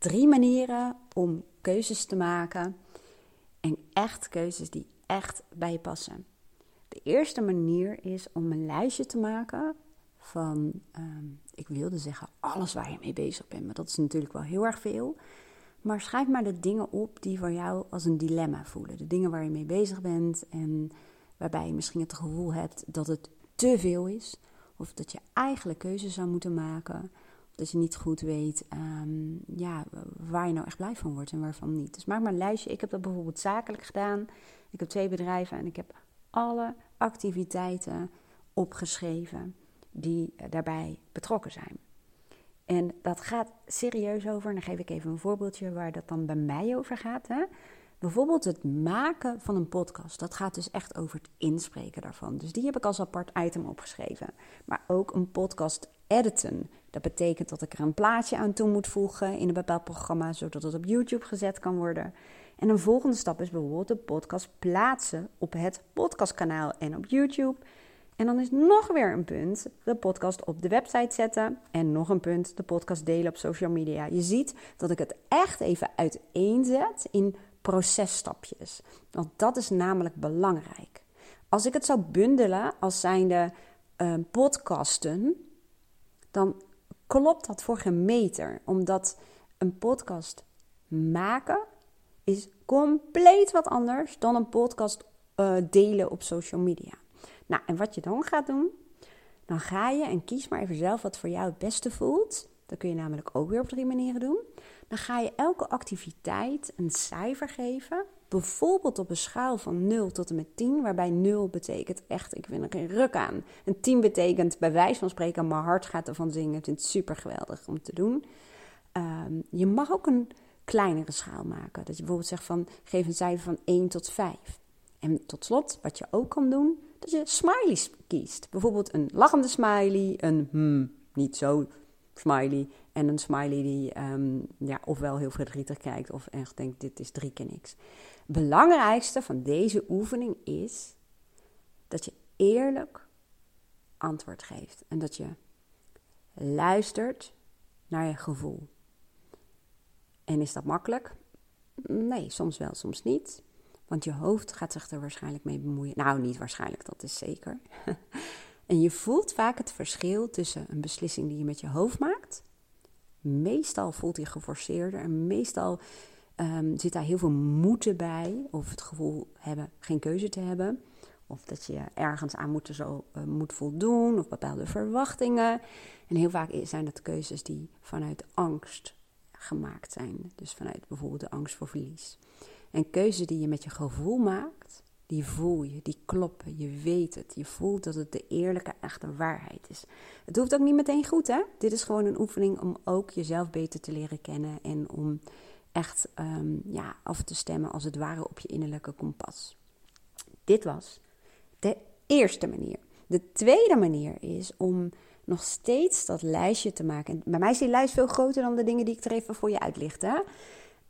drie manieren om keuzes te maken. En echt keuzes die echt bij je passen. De eerste manier is om een lijstje te maken van, ehm, ik wilde zeggen, alles waar je mee bezig bent. Maar dat is natuurlijk wel heel erg veel. Maar schrijf maar de dingen op die voor jou als een dilemma voelen. De dingen waar je mee bezig bent en waarbij je misschien het gevoel hebt dat het te veel is. Of dat je eigenlijk keuzes zou moeten maken. Dat je niet goed weet ehm, ja, waar je nou echt blij van wordt en waarvan niet. Dus maak maar een lijstje. Ik heb dat bijvoorbeeld zakelijk gedaan. Ik heb twee bedrijven en ik heb alle activiteiten opgeschreven die daarbij betrokken zijn. En dat gaat serieus over, dan geef ik even een voorbeeldje waar dat dan bij mij over gaat. Hè? Bijvoorbeeld het maken van een podcast. Dat gaat dus echt over het inspreken daarvan. Dus die heb ik als apart item opgeschreven. Maar ook een podcast editen. Dat betekent dat ik er een plaatje aan toe moet voegen in een bepaald programma, zodat het op YouTube gezet kan worden. En een volgende stap is bijvoorbeeld de podcast plaatsen op het podcastkanaal en op YouTube. En dan is nog weer een punt de podcast op de website zetten. En nog een punt de podcast delen op social media. Je ziet dat ik het echt even uiteenzet in processtapjes. Want dat is namelijk belangrijk. Als ik het zou bundelen als zijnde uh, podcasten, dan klopt dat voor geen meter. Omdat een podcast maken is compleet wat anders dan een podcast uh, delen op social media. Nou, en wat je dan gaat doen, dan ga je en kies maar even zelf wat voor jou het beste voelt. Dat kun je namelijk ook weer op drie manieren doen. Dan ga je elke activiteit een cijfer geven. Bijvoorbeeld op een schaal van 0 tot en met 10, waarbij 0 betekent echt, ik vind er geen ruk aan. En 10 betekent bij wijze van spreken, mijn hart gaat ervan zingen. Ik vind het super geweldig om te doen. Um, je mag ook een kleinere schaal maken. Dat je bijvoorbeeld zegt van, geef een cijfer van 1 tot 5. En tot slot, wat je ook kan doen, dat je smileys kiest. Bijvoorbeeld een lachende smiley, een hmm, niet zo smiley en een smiley die um, ja, ofwel heel verdrietig kijkt of echt denkt dit is drie keer niks. Belangrijkste van deze oefening is dat je eerlijk antwoord geeft en dat je luistert naar je gevoel. En is dat makkelijk? Nee, soms wel, soms niet. Want je hoofd gaat zich er waarschijnlijk mee bemoeien. Nou, niet waarschijnlijk, dat is zeker. en je voelt vaak het verschil tussen een beslissing die je met je hoofd maakt. Meestal voelt hij geforceerder en meestal um, zit daar heel veel moeten bij. Of het gevoel hebben geen keuze te hebben. Of dat je ergens aan moet, zo, uh, moet voldoen. Of bepaalde verwachtingen. En heel vaak zijn dat keuzes die vanuit angst gemaakt zijn. Dus vanuit bijvoorbeeld de angst voor verlies. En keuzes die je met je gevoel maakt, die voel je, die kloppen, je weet het. Je voelt dat het de eerlijke, echte waarheid is. Het hoeft ook niet meteen goed, hè? Dit is gewoon een oefening om ook jezelf beter te leren kennen en om echt um, ja, af te stemmen als het ware op je innerlijke kompas. Dit was de eerste manier. De tweede manier is om nog steeds dat lijstje te maken. En bij mij is die lijst veel groter dan de dingen die ik er even voor je uitlicht. Hè?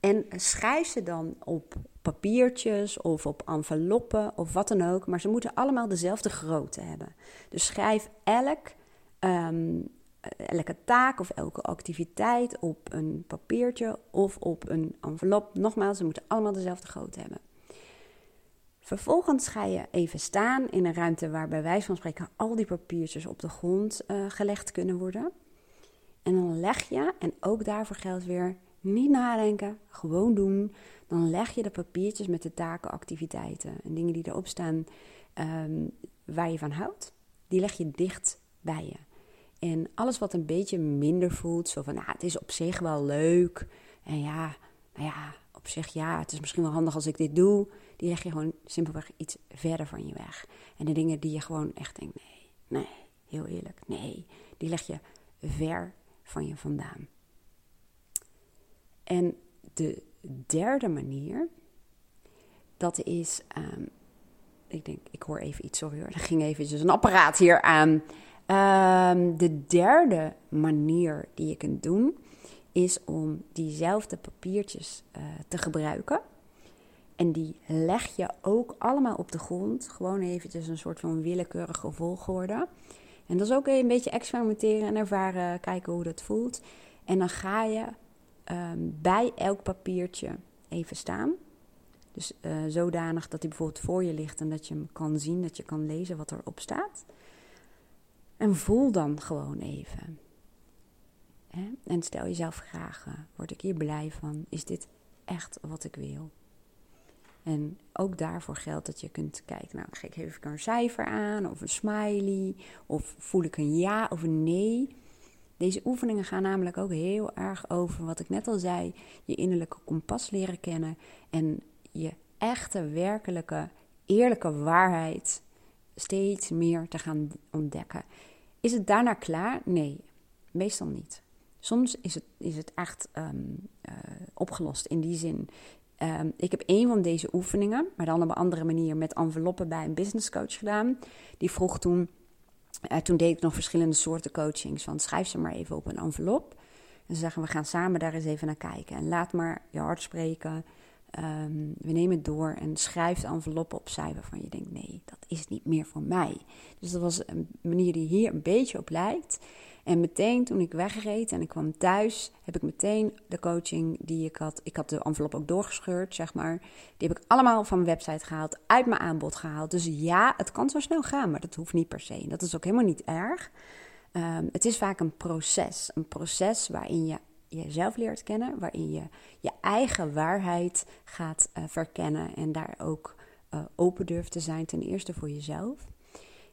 En schrijf ze dan op papiertjes of op enveloppen of wat dan ook. Maar ze moeten allemaal dezelfde grootte hebben. Dus schrijf elk, um, elke taak of elke activiteit op een papiertje of op een envelop. Nogmaals, ze moeten allemaal dezelfde grootte hebben. Vervolgens ga je even staan in een ruimte waar bij wijze van spreken al die papiertjes op de grond uh, gelegd kunnen worden. En dan leg je, en ook daarvoor geldt weer, niet nadenken, gewoon doen. Dan leg je de papiertjes met de taken, activiteiten en dingen die erop staan um, waar je van houdt, die leg je dicht bij je. En alles wat een beetje minder voelt, zo van, nou, het is op zich wel leuk. En ja, nou ja, op zich ja, het is misschien wel handig als ik dit doe. Die leg je gewoon simpelweg iets verder van je weg. En de dingen die je gewoon echt denkt, nee, nee, heel eerlijk, nee. Die leg je ver van je vandaan. En de derde manier, dat is, um, ik denk, ik hoor even iets, sorry hoor, er ging eventjes een apparaat hier aan. Um, de derde manier die je kunt doen, is om diezelfde papiertjes uh, te gebruiken. En die leg je ook allemaal op de grond. Gewoon eventjes een soort van willekeurige volgorde. En dat is ook een beetje experimenteren en ervaren, kijken hoe dat voelt. En dan ga je ehm, bij elk papiertje even staan. Dus uh, zodanig dat hij bijvoorbeeld voor je ligt en dat je hem kan zien, dat je kan lezen wat erop staat. En voel dan gewoon even. En stel jezelf vragen: word ik hier blij van? Is dit echt wat ik wil? En ook daarvoor geldt dat je kunt kijken, nou, geef ik een cijfer aan, of een smiley, of voel ik een ja of een nee. Deze oefeningen gaan namelijk ook heel erg over wat ik net al zei: je innerlijke kompas leren kennen en je echte, werkelijke, eerlijke waarheid steeds meer te gaan ontdekken. Is het daarna klaar? Nee, meestal niet. Soms is het, is het echt ehm, eh, opgelost in die zin. Ehm, ik heb een van deze oefeningen, maar dan op een andere manier met enveloppen bij een business coach gedaan. Die vroeg toen, uh, toen deed ik nog verschillende soorten coachings, van schrijf ze maar even op een envelop. En ze zeggen, we gaan samen daar eens even naar kijken. En laat maar je hart spreken. Ehm, we nemen het door en schrijf de envelop opzij waarvan je denkt: nee, dat is niet meer voor mij. Dus dat was een manier die hier een beetje op lijkt. En meteen toen ik wegreed en ik kwam thuis, heb ik meteen de coaching die ik had. Ik had de envelop ook doorgescheurd, zeg maar. Die heb ik allemaal van mijn website gehaald, uit mijn aanbod gehaald. Dus ja, het kan zo snel gaan, maar dat hoeft niet per se. Dat is ook helemaal niet erg. Ehm, het is vaak een proces. Een proces waarin je jezelf leert kennen, waarin je je eigen waarheid gaat uh, verkennen en daar ook uh, open durft te zijn, ten eerste voor jezelf.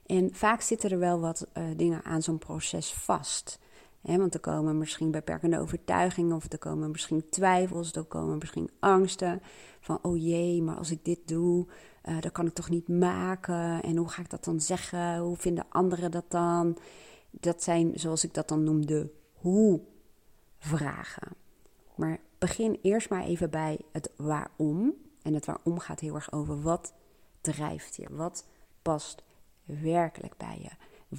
En vaak zitten er wel wat uh, dingen aan zo'n proces vast. Want er komen misschien beperkende overtuigingen, of er komen misschien twijfels, er komen misschien angsten. Van oh jee, maar als ik dit doe, uh, dan kan ik toch niet maken. En hoe ga ik dat dan zeggen? Hoe vinden anderen dat dan? Dat zijn, zoals ik dat dan noemde, hoe vragen. Maar begin eerst maar even bij het waarom. En het waarom gaat heel erg over wat drijft je? Wat past werkelijk bij je?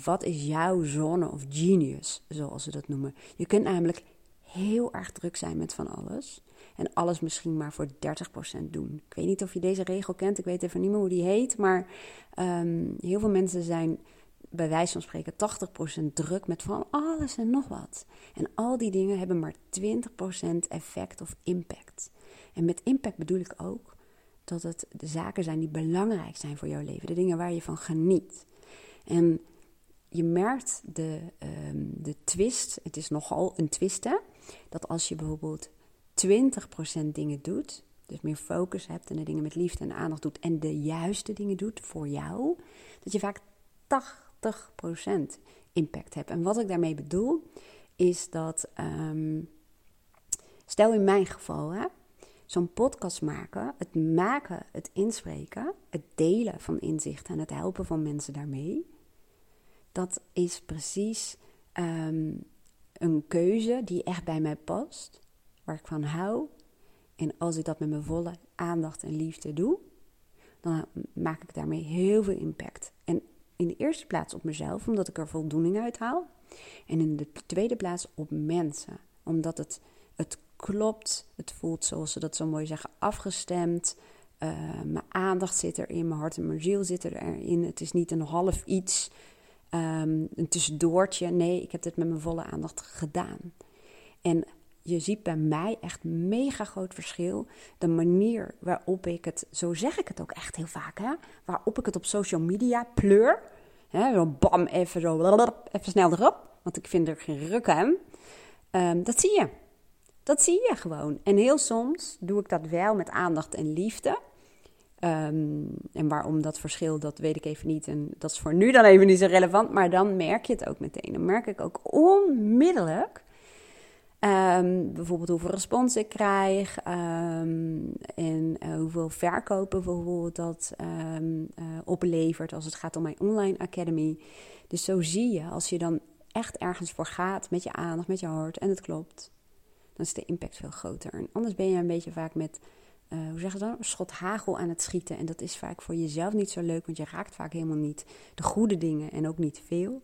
Wat is jouw zone of genius, zoals ze dat noemen? Je kunt namelijk heel erg druk zijn met van alles. En alles misschien maar voor 30% doen. Ik weet niet of je deze regel kent. Ik weet even niet meer hoe die heet. Maar um, heel veel mensen zijn bij wijze van spreken 80% druk met van alles en nog wat. En al die dingen hebben maar 20% effect of impact. En met impact bedoel ik ook dat het de zaken zijn die belangrijk zijn voor jouw leven. De dingen waar je van geniet. En je merkt de, um, de twist, het is nogal een twist hè, dat als je bijvoorbeeld 20% dingen doet, dus meer focus hebt en de dingen met liefde en aandacht doet en de juiste dingen doet voor jou, dat je vaak 80 80% impact heb. En wat ik daarmee bedoel, is dat, um, stel in mijn geval, hè, zo'n podcast maken, het maken, het inspreken, het delen van inzichten en het helpen van mensen daarmee, dat is precies um, een keuze die echt bij mij past, waar ik van hou. En als ik dat met mijn volle aandacht en liefde doe, dan maak ik daarmee heel veel impact. En in de eerste plaats op mezelf, omdat ik er voldoening uit haal. En in de tweede plaats op mensen, omdat het, het klopt. Het voelt, zoals ze dat zo mooi zeggen, afgestemd. Uh, mijn aandacht zit erin, mijn hart en mijn ziel zitten erin. Het is niet een half iets, um, een tussendoortje. Nee, ik heb dit met mijn volle aandacht gedaan. En je ziet bij mij echt mega groot verschil. De manier waarop ik het, zo zeg ik het ook echt heel vaak, hè, waarop ik het op social media pleur. Hè, zo bam, even zo, even snel erop, want ik vind er geen ruk aan. Um, dat zie je. Dat zie je gewoon. En heel soms doe ik dat wel met aandacht en liefde. Um, en waarom dat verschil, dat weet ik even niet. En dat is voor nu dan even niet zo relevant. Maar dan merk je het ook meteen. Dan merk ik ook onmiddellijk Um, bijvoorbeeld hoeveel respons ik krijg um, en uh, hoeveel verkopen bijvoorbeeld dat uh, oplevert als het gaat om mijn online academy. Dus zo zie je, als je dan echt ergens voor gaat met je aandacht, met je hart en het klopt, dan is de impact veel groter. En anders ben je een beetje vaak met, uh, hoe zeg je dan, schot hagel aan het schieten. En dat is vaak voor jezelf niet zo leuk, want je raakt vaak helemaal niet de goede dingen en ook niet veel.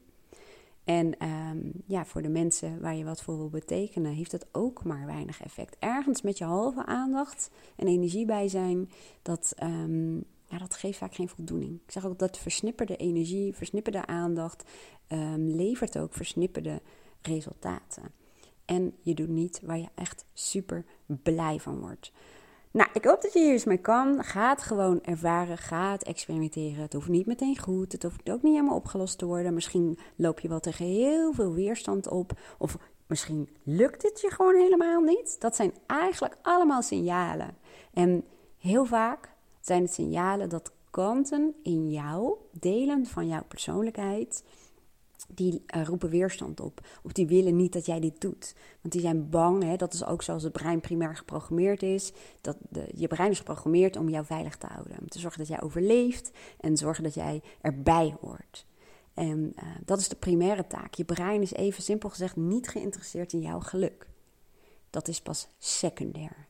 En um, ja, voor de mensen waar je wat voor wil betekenen, heeft het ook maar weinig effect. Ergens met je halve aandacht en energie bij zijn, dat, um, ja, dat geeft vaak geen voldoening. Ik zeg ook dat versnipperde energie, versnipperde aandacht, um, levert ook versnipperde resultaten. En je doet niet waar je echt super blij van wordt. Nou, ik hoop dat je hier eens mee kan. Ga het gewoon ervaren. Ga het experimenteren. Het hoeft niet meteen goed. Het hoeft ook niet helemaal opgelost te worden. Misschien loop je wel tegen heel veel weerstand op. Of misschien lukt het je gewoon helemaal niet. Dat zijn eigenlijk allemaal signalen. En heel vaak zijn het signalen dat kanten in jou, delen van jouw persoonlijkheid, die uh, roepen weerstand op. Of die willen niet dat jij dit doet. Want die zijn bang, hè, dat is ook zoals het brein primair geprogrammeerd is. Dat je brein is geprogrammeerd om jou veilig te houden. Om te zorgen dat jij overleeft en zorgen dat jij erbij hoort. En uh, dat is de primaire taak. Je brein is even simpel gezegd niet geïnteresseerd in jouw geluk. Dat is pas secundair.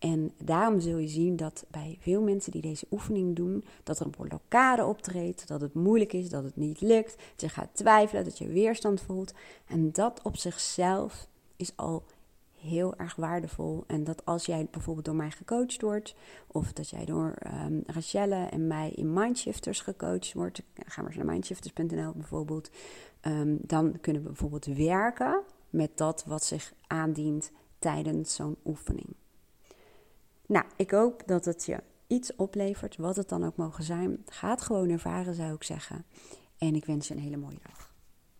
En daarom zul je zien dat bij veel mensen die deze oefening doen, dat er een blokkade optreedt, dat het moeilijk is, dat het niet lukt, dat je gaat twijfelen, dat je weerstand voelt. En dat op zichzelf is al heel erg waardevol. En dat als jij bijvoorbeeld door mij gecoacht wordt, of dat jij door um, Rachelle en mij in Mindshifters gecoacht wordt, ga maar eens naar mindshifters.nl bijvoorbeeld, um, dan kunnen we bijvoorbeeld werken met dat wat zich aandient tijdens zo'n oefening. Nou, ik hoop dat het je iets oplevert, wat het dan ook mogen zijn. Ga het gewoon ervaren, zou ik zeggen. En ik wens je een hele mooie dag.